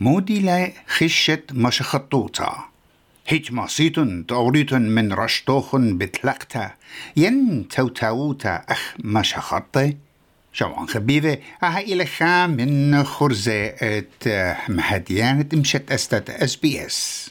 مودي لا خشت مش خطوطة هيج ماسيتن توريتن من رشتوخن بتلقتا. ين تو تاوتا أخ مش خطي شوان خبيبة أها إلى من خرزة ات مهديان مشت أستت اس بي اس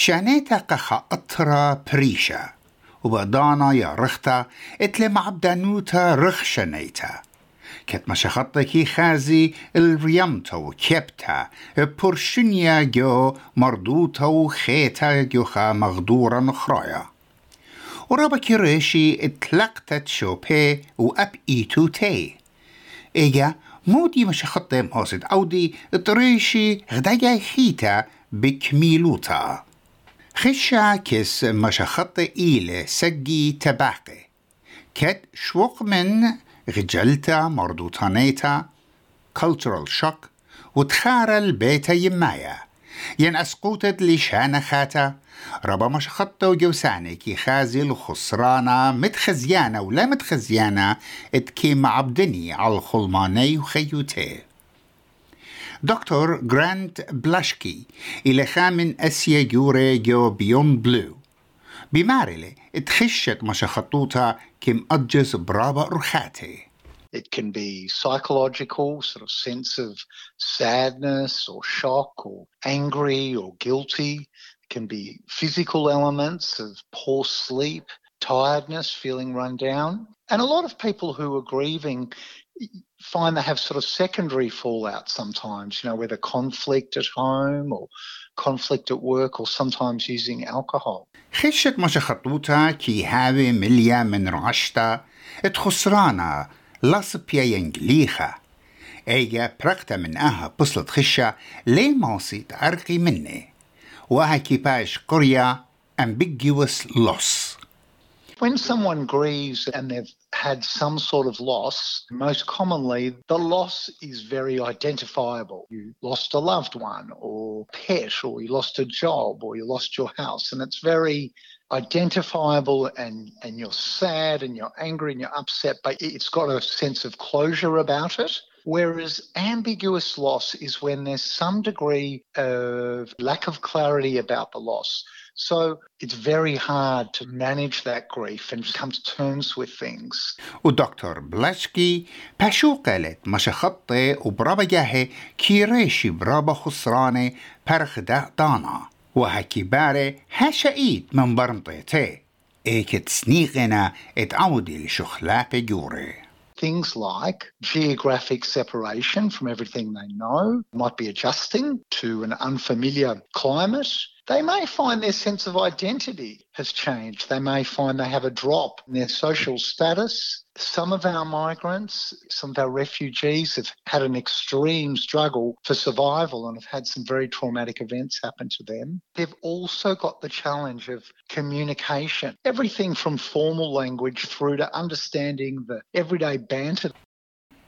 شانيتا قخا أطرا بريشا وبدانا يا رختا إتلي معبدانوتا رخشنيتا كت مشخطكي خازي الريمتا وكيبتا برشنيا جو مردوتا وخيتا جوخا مغدورا نخرايا ورابا كيريشي إتلقتت شوبي وأب إيتو تي. إيجا مودي مشخطة مقاصد أودي إتريشي غدايا خيتا بكميلوتا. خشا كس مشخط إيلة سجي تباقي. كت شوق من غجلتا مردوطانيتا cultural shock وتخار البيت يمايا. ين أسقوتت لشان خاتا ربا مش خطة وجوساني كي خازي الخسرانة متخزيانة ولا متخزيانة اتكي معبدني على الخلماني وخيوتي دكتور جرانت بلاشكي إلى خامن أسيا جوري جو بيون بلو بمارلي اتخشت مشا خطوطة كم أجز برابا رخاتي It can be psychological, sort of sense of sadness or shock or angry or guilty. It can be physical elements of poor sleep, tiredness, feeling run down. And a lot of people who are grieving find they have sort of secondary fallout sometimes, you know, whether conflict at home or conflict at work or sometimes using alcohol. خشت مشا خطوطة كي هاوي مليا من رعشتا اتخسرانا لصبيا ينجليخا ايجا برقتا من اها بصلت خشة لي ماصي تعرقي مني وها كيباش قرية ambiguous loss when someone grieves and they've had some sort of loss, most commonly the loss is very identifiable. You lost a loved one or pet, or you lost a job, or you lost your house, and it's very identifiable and, and you're sad and you're angry and you're upset, but it's got a sense of closure about it. Whereas ambiguous loss is when there's some degree of lack of clarity about the loss. So it's very hard to manage that grief and come to terms with things. ودكتور بلاشكي باشو قالت مش خطي وبرابا جاهي كيريشي برابا خسراني برخ دا دانا وهكي باري هاشايت من برمطيتي ايكت سنيقنا اتعودي لشخلاقي جوري Things like geographic separation from everything they know, might be adjusting to an unfamiliar climate. They may find their sense of identity has changed. They may find they have a drop in their social status. Some of our migrants, some of our refugees have had an extreme struggle for survival and have had some very traumatic events happen to them. They've also got the challenge of communication, everything from formal language through to understanding the everyday banter.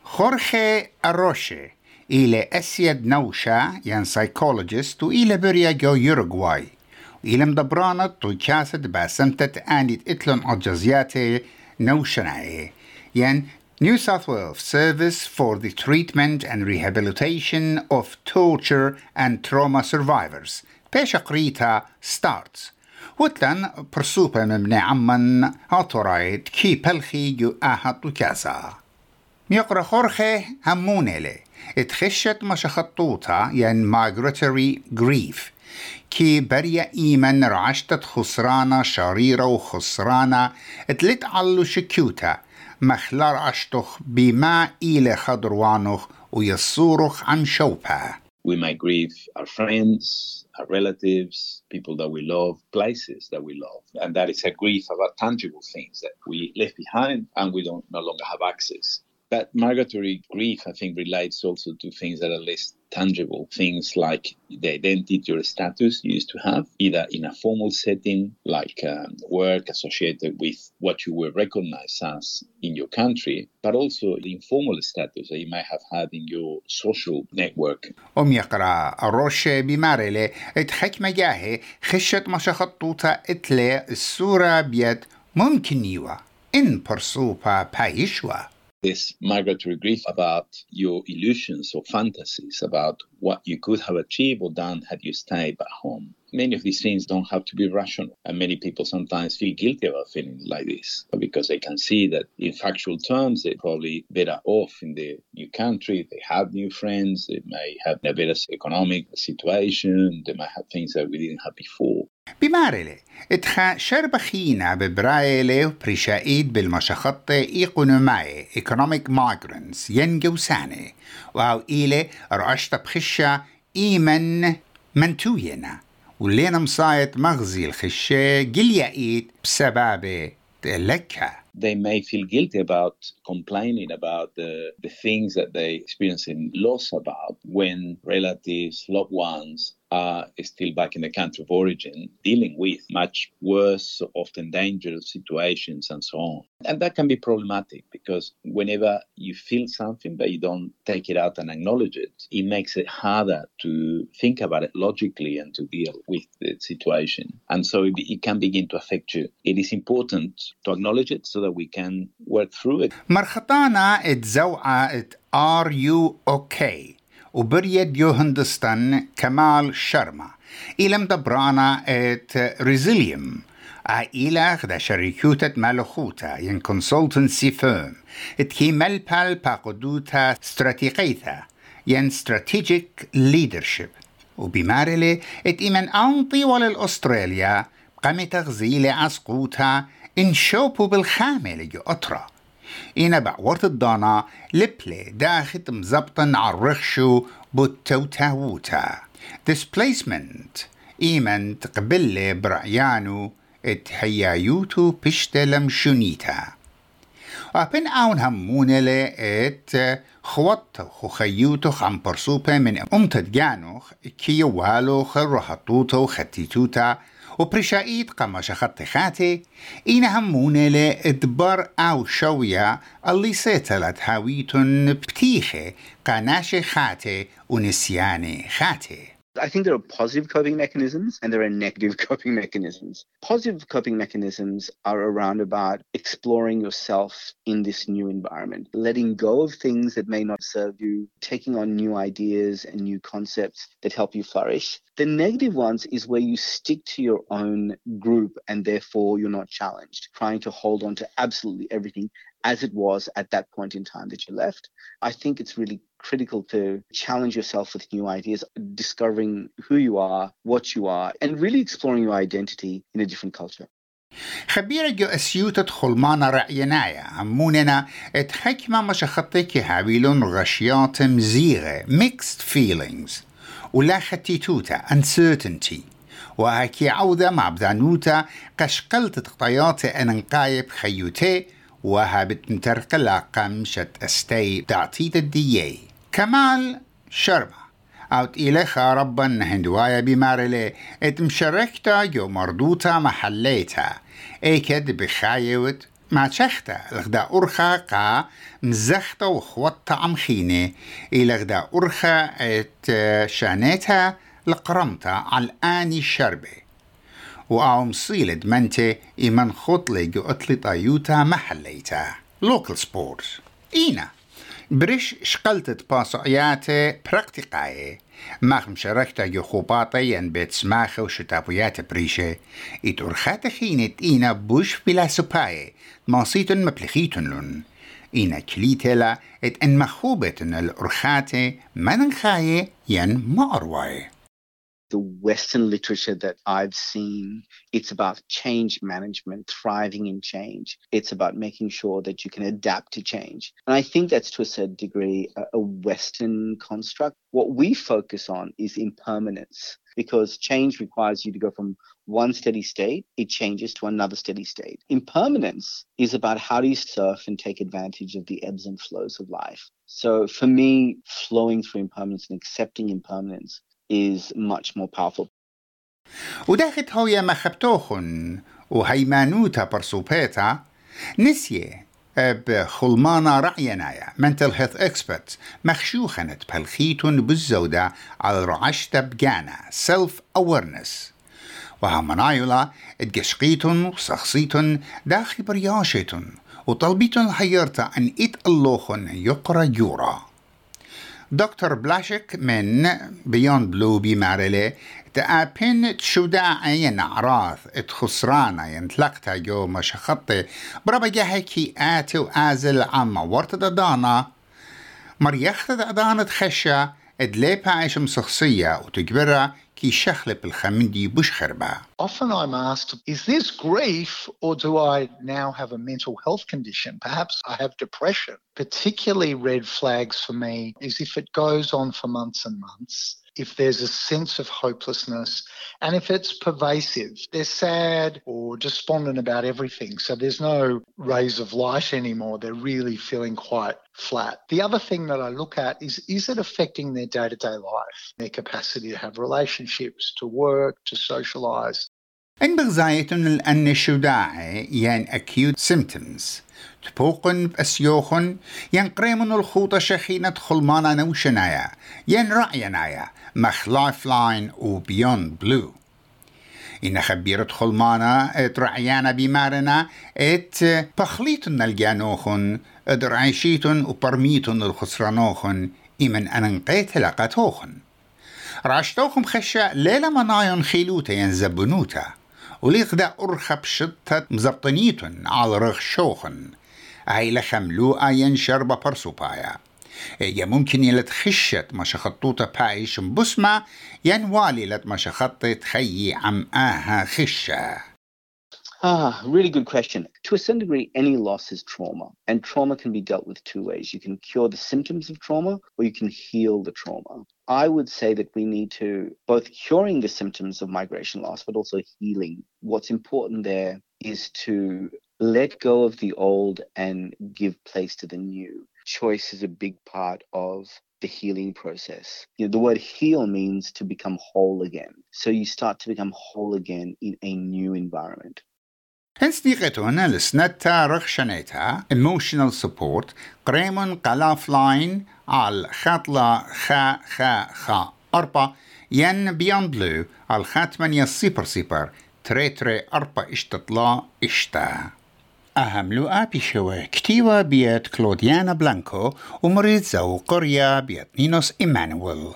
Jorge Arroche إلى أسيد نوشا ين سايكولوجيست وإلى بريا جو يوروغواي وإلى مدبرانت تو كاسد باسمتت آنيت إتلون أجازياتي نوشناي ين New South Wales Service for the Treatment and Rehabilitation of Torture and Trauma Survivors بيش قريتا starts وتلن برسوبة مبني عمن هاتورايت كي بلخي جو آهات وكاسا ميقرا خورخي همونيلي اتخشت مشخطوطة ين migratory grief كي بريا إيمن رعشتت خسرانة شريرة وخسرانة اتلت علو شكيوتا مخلار عشتخ بما إلى خضروانخ ويصورخ عن شوبها We might grieve our friends, our relatives, people that we love, places that we love. And that is a grief about tangible things that we left behind and we don't no longer have access. But migratory grief, I think, relates also to things that are less tangible things like the identity or status you used to have, either in a formal setting like um, work associated with what you were recognized as in your country, but also the informal status that you might have had in your social network. أم يقرأ الروشة بمارلة اتحك مجاهي خشت مشخطوطة اتلي السورة بيد ممكن يوا إن برسوبا بايشوا this migratory grief about your illusions or fantasies about what you could have achieved or done had you stayed at home. Many of these things don't have to be rational, and many people sometimes feel guilty about feeling like this because they can see that, in factual terms, they're probably better off in the new country. They have new friends, they may have a better economic situation, they might have things that we didn't have before. بمارلي اتخا شربخينا ببرايلي وبريشايد بالمشخطة إيقونوماي economic migrants ينجو ساني واو إيلي رأشت بخشة إيمن منتوينا. ولينا مصايت مغزي الخشة قل بسبب تلكها they may feel guilty about complaining about the, the things that they experience in loss about when relatives, loved ones are still back in the country of origin, dealing with much worse, often dangerous situations and so on. And that can be problematic because whenever you feel something but you don't take it out and acknowledge it, it makes it harder to think about it logically and to deal with the situation. And so it, it can begin to affect you. It is important to acknowledge it so that we can work through it. مرخطانا اتزوعة Are you okay? وبريد يو هندستان كمال شرما. إلم دبرانا ات ريزيليوم عائلة خدا شركوتة مالخوتا ين كونسلتنسي فيرم. اتكي ملبال باقدوتا استراتيقيتا ين strategic leadership وبمارلي ات إيمن أنطي والأستراليا قام تغزيل أسقوتا إن شوبو بالخامل جو أطرا. إنا بعورت الضانا لبلي داخت مزبطن عالرخشو بوتوتاوتا displacement إيمن تقبل برعيانو إتحيايوتو بشتلم شونيتا أبن أون همونة إت خوات خيوتو خم برسوبة من أمتد جانوخ كيوالو خرحطوتو ختيتوتا وبرشايد قمش خط خاتي إين همونة لإدبر أو شوية اللي سيتلت هاويتن بتيخي قناش خاتي ونسياني خاتي. I think there are positive coping mechanisms and there are negative coping mechanisms. Positive coping mechanisms are around about exploring yourself in this new environment, letting go of things that may not serve you, taking on new ideas and new concepts that help you flourish. The negative ones is where you stick to your own group and therefore you're not challenged, trying to hold on to absolutely everything as it was at that point in time that you left. I think it's really critical to challenge yourself with new ideas, discovering who you are, what you are, and really exploring your identity in a different culture. خبيرة جو أسيوتة خلمانا رأينايا عموننا اتحكمة مشخطك هابيلون غشيات مزيغة mixed feelings ولا ختيتوتا uncertainty وهكي عودة مع بدانوتا قشقلت تقطيات أننقايب خيوتي وهابت مترقلا قمشت استي تعطيت الديي كمال شربة. أوت إليخا ربا هندوايا بمارلي إت مشاركتا جو مردوتا محليتا. إيكد بخايوت ما تشختا. لغدا أرخا قا مزختا وخوتا عمخيني إلى غدا أرخا إت شانيتا لقرمتا على الآني شربي وأعم صيلد منتي إيمن خطلي جو أطلي طايوتا محليتا. لوكال سبورت إينا. بريش شقلتت باسعياتي براكتيقاي ماخ مشاركتا جو خوباطي ين بيت سماخة وشتابويات بريشة إت أرخات خينت إينا بوش بلا سباي ماصيتن مبلخيتن لن إينا كليتلا إت إن مخوبتن الأرخاتي من خاية ين ما أرواي the Western literature that I've seen, it's about change management, thriving in change. It's about making sure that you can adapt to change. And I think that's to a certain degree a, Western construct. What we focus on is impermanence because change requires you to go from one steady state, it changes to another steady state. Impermanence is about how do you surf and take advantage of the ebbs and flows of life. So for me, flowing through impermanence and accepting impermanence is much more powerful. وداخت هويا مخبتوخن وهيمانوتا برسوبيتا نسية بخلمانا رعينايا mental health expert مخشوخنت بهالخيتون بالزودة على رعشتا بجانا self awareness وهمنايولا اتقشقيتن وسخصيتن داخل برياشتن وطلبيتن حيرتا أن ات اللوخن يقرأ يورا دكتور بلاشك من بيون بلو بمارلي تأبين تشودا عين عراث اتخسرانا ينتلقتا جو مشخطي بربا جاهكي آتي وآزل عما ورتد دانا مريخت دانا تخشى ادليبا عيش مسخصية وتجبرها كي شخلب الخمندي بوش خربا Often I'm asked, is this grief or do I now have a mental health condition? Perhaps I have depression. Particularly red flags for me is if it goes on for months and months if there's a sense of hopelessness and if it's pervasive. They're sad or despondent about everything. So there's no rays of light anymore. They're really feeling quite flat. The other thing that I look at is is it affecting their day to day life, their capacity to have relationships, to work, to socialize? إن بغزايتن الأن الشداعي ين acute symptoms. تبوقن بأسيوخن ين قريمن الخوطة شخينة خلمانا نوشنايا ين رأينايا مخ لايف لاين وبيون بلو إن خبيرة خلمانا ات رعيانا بمارنا إت بخليتن الجانوخن اد رعيشيتن وبرميتن الخسرانوخن إمن أننقيت لقاتوخن. راشتوخم خشا ليلة منايون خيلوتا ينزبنوتا وليقدا أرخب شطة مزبطنيتن على رغ شوخن. أي لخملوء ينشر ببرسوبايا هي ممكن يلت خشت مشخطوطة بايش بسمة ينوالي لت مشخطت خي عم آها خشة. Ah, really good question. To a certain degree, any loss is trauma, and trauma can be dealt with two ways. You can cure the symptoms of trauma, or you can heal the trauma. I would say that we need to both curing the symptoms of migration loss, but also healing. What's important there is to let go of the old and give place to the new. Choice is a big part of the healing process. You know, the word heal means to become whole again. So you start to become whole again in a new environment. هنسديقتون لسنتا رخشنيتا emotional support قلاف لاين على خطلة خا خا خا أربا ين بيان بلو على خاتمن يصيبر سيبر تري تري أربا اشتطلا اشتا أهم لو بيشوه كتيوة بيت كلوديانا بلانكو ومريد زو قرية بيت نينوس إيمانويل